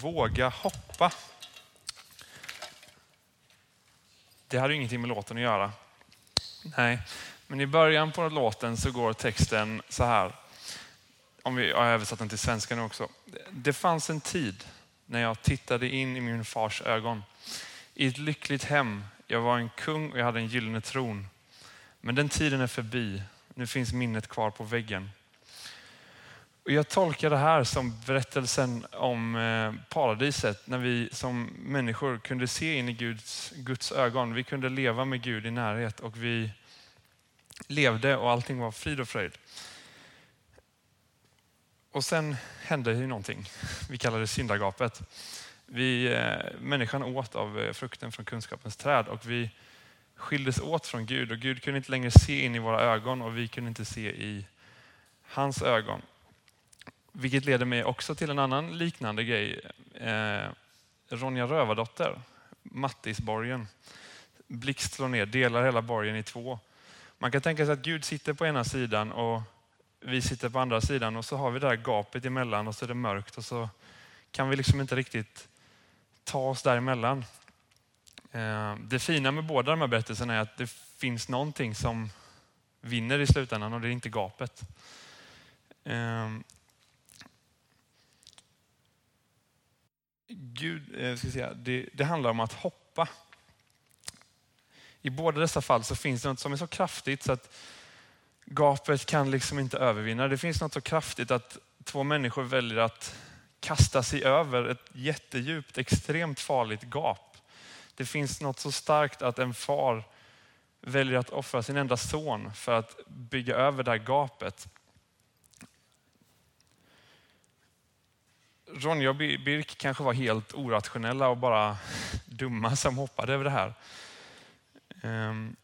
Våga hoppa. Det hade ingenting med låten att göra. Nej, men i början på låten så går texten så här. Om vi, har översatt den till svenska nu också. Det fanns en tid när jag tittade in i min fars ögon. I ett lyckligt hem. Jag var en kung och jag hade en gyllene tron. Men den tiden är förbi. Nu finns minnet kvar på väggen. Och jag tolkar det här som berättelsen om eh, paradiset när vi som människor kunde se in i Guds, Guds ögon. Vi kunde leva med Gud i närhet och vi levde och allting var frid och fröjd. Och sen hände ju någonting. Vi kallar det syndagapet. Vi, eh, människan åt av eh, frukten från kunskapens träd och vi skildes åt från Gud och Gud kunde inte längre se in i våra ögon och vi kunde inte se i hans ögon. Vilket leder mig också till en annan liknande grej. Eh, Ronja Rövardotter, Mattisborgen. Blixt slår ner, delar hela borgen i två. Man kan tänka sig att Gud sitter på ena sidan och vi sitter på andra sidan och så har vi det här gapet emellan och så är det mörkt och så kan vi liksom inte riktigt ta oss däremellan. Eh, det fina med båda de här berättelserna är att det finns någonting som vinner i slutändan och det är inte gapet. Eh, Gud, eh, ska säga, det, det handlar om att hoppa. I båda dessa fall så finns det något som är så kraftigt så att gapet kan liksom inte övervinna. Det finns något så kraftigt att två människor väljer att kasta sig över ett jättedjupt, extremt farligt gap. Det finns något så starkt att en far väljer att offra sin enda son för att bygga över det här gapet. Ronja och Birk kanske var helt orationella och bara dumma som hoppade över det här. Ehm,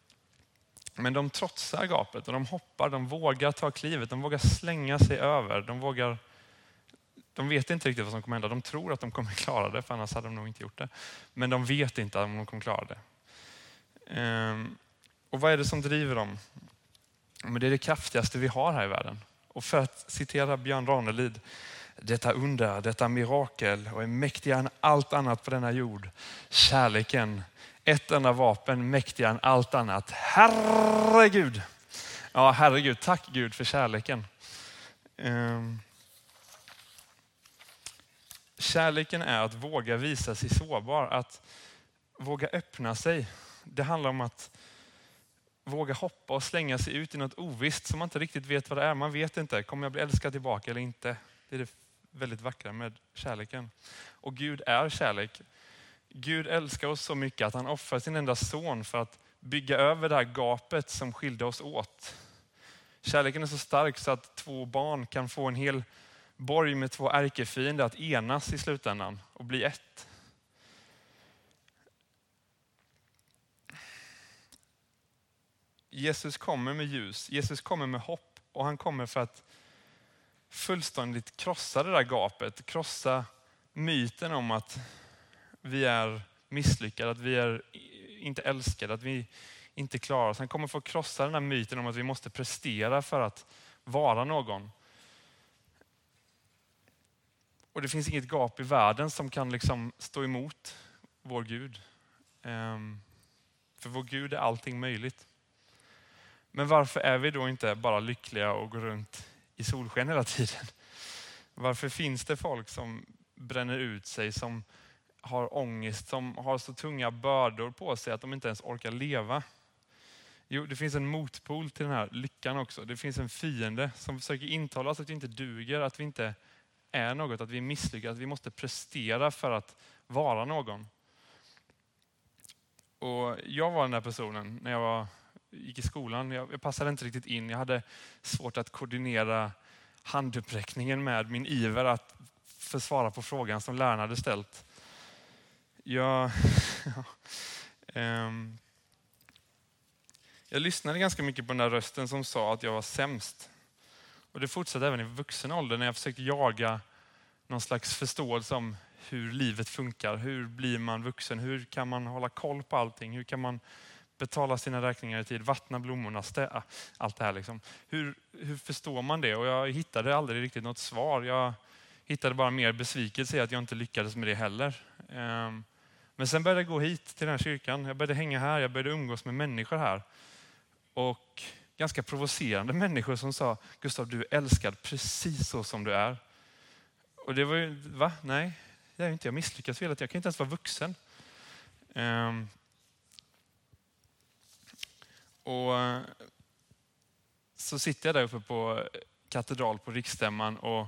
men de trotsar gapet och de hoppar, de vågar ta klivet, de vågar slänga sig över. De, vågar, de vet inte riktigt vad som kommer hända. De tror att de kommer klara det, för annars hade de nog inte gjort det. Men de vet inte om de kommer klara det. Ehm, och vad är det som driver dem? Men det är det kraftigaste vi har här i världen. Och för att citera Björn Ranelid, detta under, detta mirakel och är mäktigare än allt annat på denna jord. Kärleken, ett enda vapen mäktigare än allt annat. Herregud! Ja, herregud. Tack Gud för kärleken. Ehm. Kärleken är att våga visa sig sårbar, att våga öppna sig. Det handlar om att våga hoppa och slänga sig ut i något ovisst som man inte riktigt vet vad det är. Man vet inte, kommer jag bli älskad tillbaka eller inte? Det är det väldigt vackra med kärleken. Och Gud är kärlek. Gud älskar oss så mycket att han offrar sin enda son för att bygga över det här gapet som skilde oss åt. Kärleken är så stark så att två barn kan få en hel borg med två ärkefiender att enas i slutändan och bli ett. Jesus kommer med ljus, Jesus kommer med hopp och han kommer för att fullständigt krossa det där gapet, krossa myten om att vi är misslyckade, att vi är inte älskade, att vi inte klarar oss. Han kommer få krossa den där myten om att vi måste prestera för att vara någon. Och det finns inget gap i världen som kan liksom stå emot vår Gud. Ehm, för vår Gud är allting möjligt. Men varför är vi då inte bara lyckliga och går runt i solsken hela tiden? Varför finns det folk som bränner ut sig, som har ångest, som har så tunga bördor på sig att de inte ens orkar leva? Jo, det finns en motpol till den här lyckan också. Det finns en fiende som försöker intala oss att vi inte duger, att vi inte är något, att vi är misslyckade, att vi måste prestera för att vara någon. Och jag var den där personen när jag var, gick i skolan. Jag, jag passade inte riktigt in. Jag hade svårt att koordinera handuppräckningen med min iver att försvara på frågan som läraren hade ställt. Jag, um, jag lyssnade ganska mycket på den där rösten som sa att jag var sämst. Och det fortsatte även i vuxen ålder när jag försökte jaga någon slags förståelse om hur livet funkar. Hur blir man vuxen? Hur kan man hålla koll på allting? Hur kan man betala sina räkningar i tid, vattna blommorna, städa, ah, allt det här. Liksom. Hur, hur förstår man det? Och jag hittade aldrig riktigt något svar. Jag, hittade bara mer besvikelse i att jag inte lyckades med det heller. Ehm, men sen började jag gå hit till den här kyrkan. Jag började hänga här, jag började umgås med människor här. Och ganska provocerande människor som sa, Gustav du är älskad precis så som du är. Och det var ju, va? Nej, det är inte. Jag misslyckas hela Jag kan inte ens vara vuxen. Ehm, och eh, så sitter jag där uppe på katedral på riksstämman och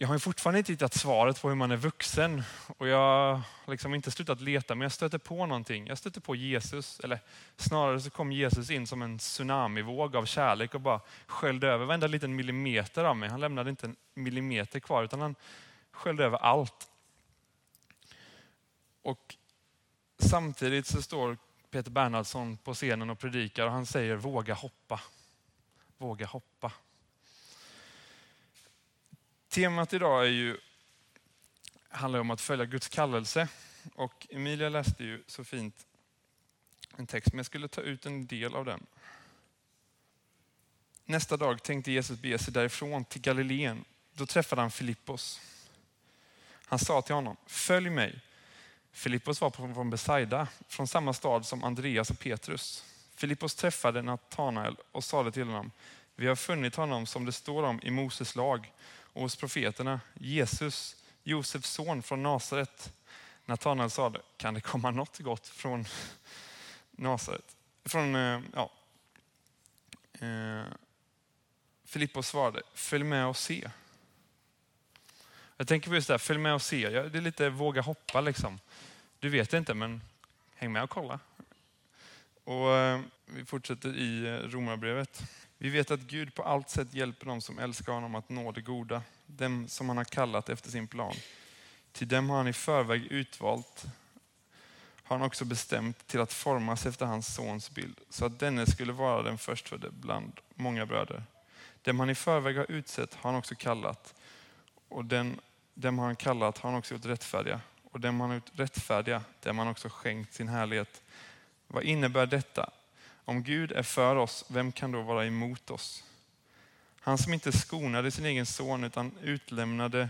jag har fortfarande inte hittat svaret på hur man är vuxen och jag har liksom inte slutat leta men jag stöter på någonting. Jag stöter på Jesus, eller snarare så kom Jesus in som en tsunamivåg av kärlek och bara sköljde över varenda liten millimeter av mig. Han lämnade inte en millimeter kvar utan han sköljde över allt. Och samtidigt så står Peter Bernhardsson på scenen och predikar och han säger våga hoppa. Våga hoppa. Temat idag är ju, handlar om att följa Guds kallelse. Och Emilia läste ju så fint en text, men jag skulle ta ut en del av den. Nästa dag tänkte Jesus bege sig därifrån till Galileen. Då träffade han Filippos. Han sa till honom, följ mig. Filippos var från Besaida, från samma stad som Andreas och Petrus. Filippos träffade Natanael och sade till honom, vi har funnit honom som det står om i Moses lag och hos profeterna, Jesus, Josefs son från Nasaret. Natanael sade, kan det komma något gott från Nasaret? Från, eh, ja. Eh, Filippos svarade, följ med och se. Jag tänker på just det här, följ med och se. Det är lite våga hoppa liksom. Du vet inte, men häng med och kolla. Och eh, vi fortsätter i eh, Romarbrevet. Vi vet att Gud på allt sätt hjälper dem som älskar honom att nå det goda, dem som han har kallat efter sin plan. Till dem har han i förväg utvalt, har han också bestämt till att formas efter hans sons bild, så att denne skulle vara den förstfödde bland många bröder. Dem han i förväg har utsett har han också kallat, och den, dem har han kallat har han också gjort rättfärdiga, och dem han har gjort rättfärdiga, dem han också skänkt sin härlighet. Vad innebär detta? Om Gud är för oss, vem kan då vara emot oss? Han som inte skonade sin egen son utan utlämnade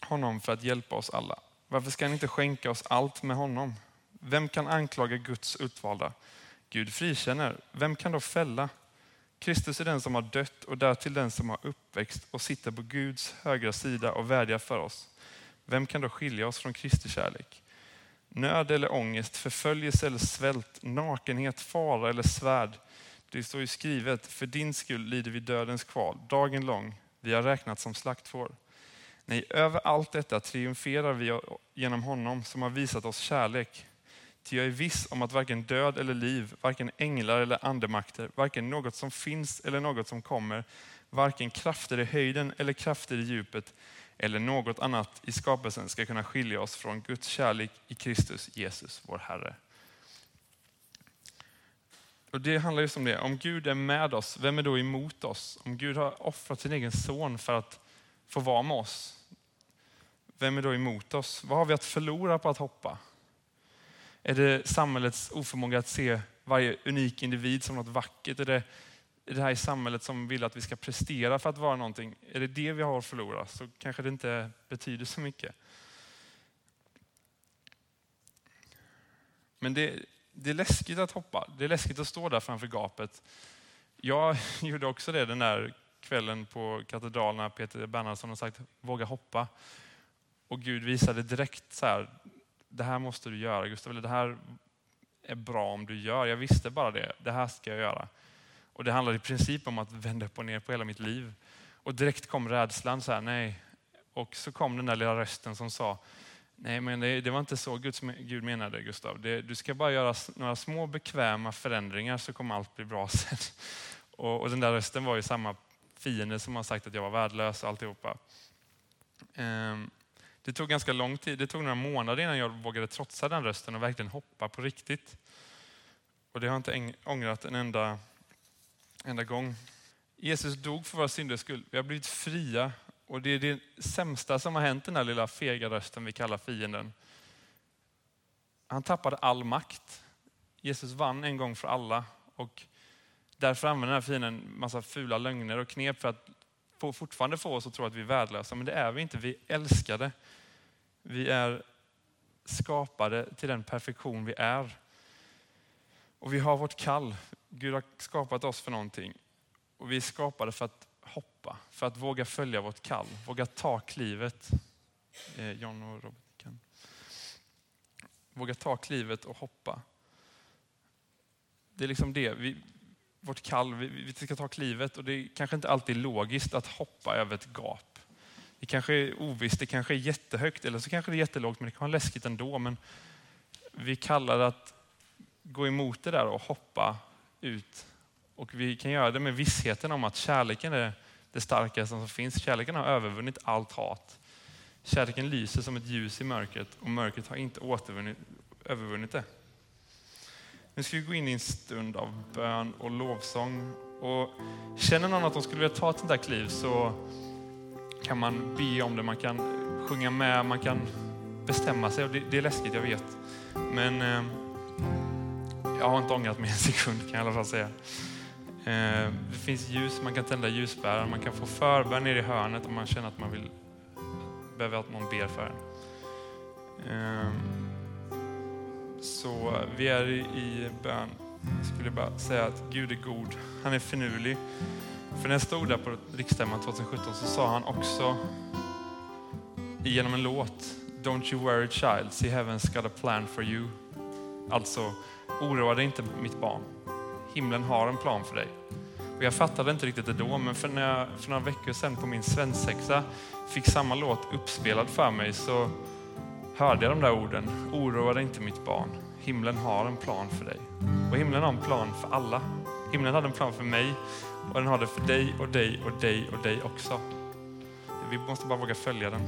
honom för att hjälpa oss alla. Varför ska han inte skänka oss allt med honom? Vem kan anklaga Guds utvalda? Gud frikänner. Vem kan då fälla? Kristus är den som har dött och därtill den som har uppväxt och sitter på Guds högra sida och vädjar för oss. Vem kan då skilja oss från Kristi kärlek? Nöd eller ångest, förföljelse eller svält, nakenhet, fara eller svärd. Det står ju skrivet, för din skull lider vi dödens kval, dagen lång. Vi har räknat som slaktfår. Nej, över allt detta triumferar vi genom honom som har visat oss kärlek. Ty jag är viss om att varken död eller liv, varken änglar eller andemakter, varken något som finns eller något som kommer, varken krafter i höjden eller krafter i djupet, eller något annat i skapelsen ska kunna skilja oss från Guds kärlek i Kristus Jesus, vår Herre. Och Det handlar just om det, om Gud är med oss, vem är då emot oss? Om Gud har offrat sin egen son för att få vara med oss, vem är då emot oss? Vad har vi att förlora på att hoppa? Är det samhällets oförmåga att se varje unik individ som något vackert? Är det i det här samhället som vill att vi ska prestera för att vara någonting, är det det vi har att förlora så kanske det inte betyder så mycket. Men det, det är läskigt att hoppa. Det är läskigt att stå där framför gapet. Jag gjorde också det den där kvällen på katedralen när Peter Bernhardsson har sagt våga hoppa. Och Gud visade direkt så här, det här måste du göra Gustav, det här är bra om du gör. Jag visste bara det, det här ska jag göra. Och det handlar i princip om att vända upp och ner på hela mitt liv. Och direkt kom rädslan, så här, nej. Och så kom den där lilla rösten som sa, nej men det, det var inte så Guds, Gud menade Gustav. Det, du ska bara göra några små bekväma förändringar så kommer allt bli bra sen. Och, och den där rösten var ju samma fiende som har sagt att jag var värdelös och alltihopa. Um, det tog ganska lång tid, det tog några månader innan jag vågade trotsa den rösten och verkligen hoppa på riktigt. Och det har jag inte ångrat en enda enda gång. Jesus dog för våra synders skull. Vi har blivit fria och det är det sämsta som har hänt den här lilla fega rösten vi kallar fienden. Han tappade all makt. Jesus vann en gång för alla och därför använder den här fienden massa fula lögner och knep för att få, fortfarande få oss att tro att vi är värdelösa, men det är vi inte. Vi är älskade. Vi är skapade till den perfektion vi är. Och vi har vårt kall. Gud har skapat oss för någonting. Och vi är skapade för att hoppa, för att våga följa vårt kall, våga ta klivet. Eh, John och Robert kan. Våga ta klivet och hoppa. Det är liksom det. Vi, vårt kall, vi, vi ska ta klivet och det är kanske inte alltid logiskt att hoppa över ett gap. Det kanske är ovisst, det kanske är jättehögt eller så kanske det är jättelågt, men det kan vara läskigt ändå. Men vi kallar det att gå emot det där och hoppa ut. Och vi kan göra det med vissheten om att kärleken är det starkaste som finns. Kärleken har övervunnit allt hat. Kärleken lyser som ett ljus i mörkret och mörkret har inte övervunnit det. Nu ska vi gå in i en stund av bön och lovsång. Och känner någon att de skulle vilja ta ett sånt där kliv så kan man be om det, man kan sjunga med, man kan bestämma sig. Det, det är läskigt, jag vet. Men eh, jag har inte ångrat mig en sekund kan jag i alla fall säga. Eh, det finns ljus, man kan tända ljusbärare, man kan få förbön nere i hörnet om man känner att man vill, behöver att någon ber för en. Ehm, så vi är i bön. Jag skulle bara säga att Gud är god. Han är finurlig. För när jag stod där på riksstämman 2017 så sa han också genom en låt Don't you worry child, see heaven's got a plan for you. Alltså, oroa dig inte mitt barn. Himlen har en plan för dig. Och jag fattade inte riktigt det då, men för, när jag, för några veckor sedan på min svensexa fick samma låt uppspelad för mig så hörde jag de där orden. Oroa dig inte mitt barn. Himlen har en plan för dig. Och himlen har en plan för alla. Himlen hade en plan för mig och den har det för dig och dig och dig och dig också. Vi måste bara våga följa den.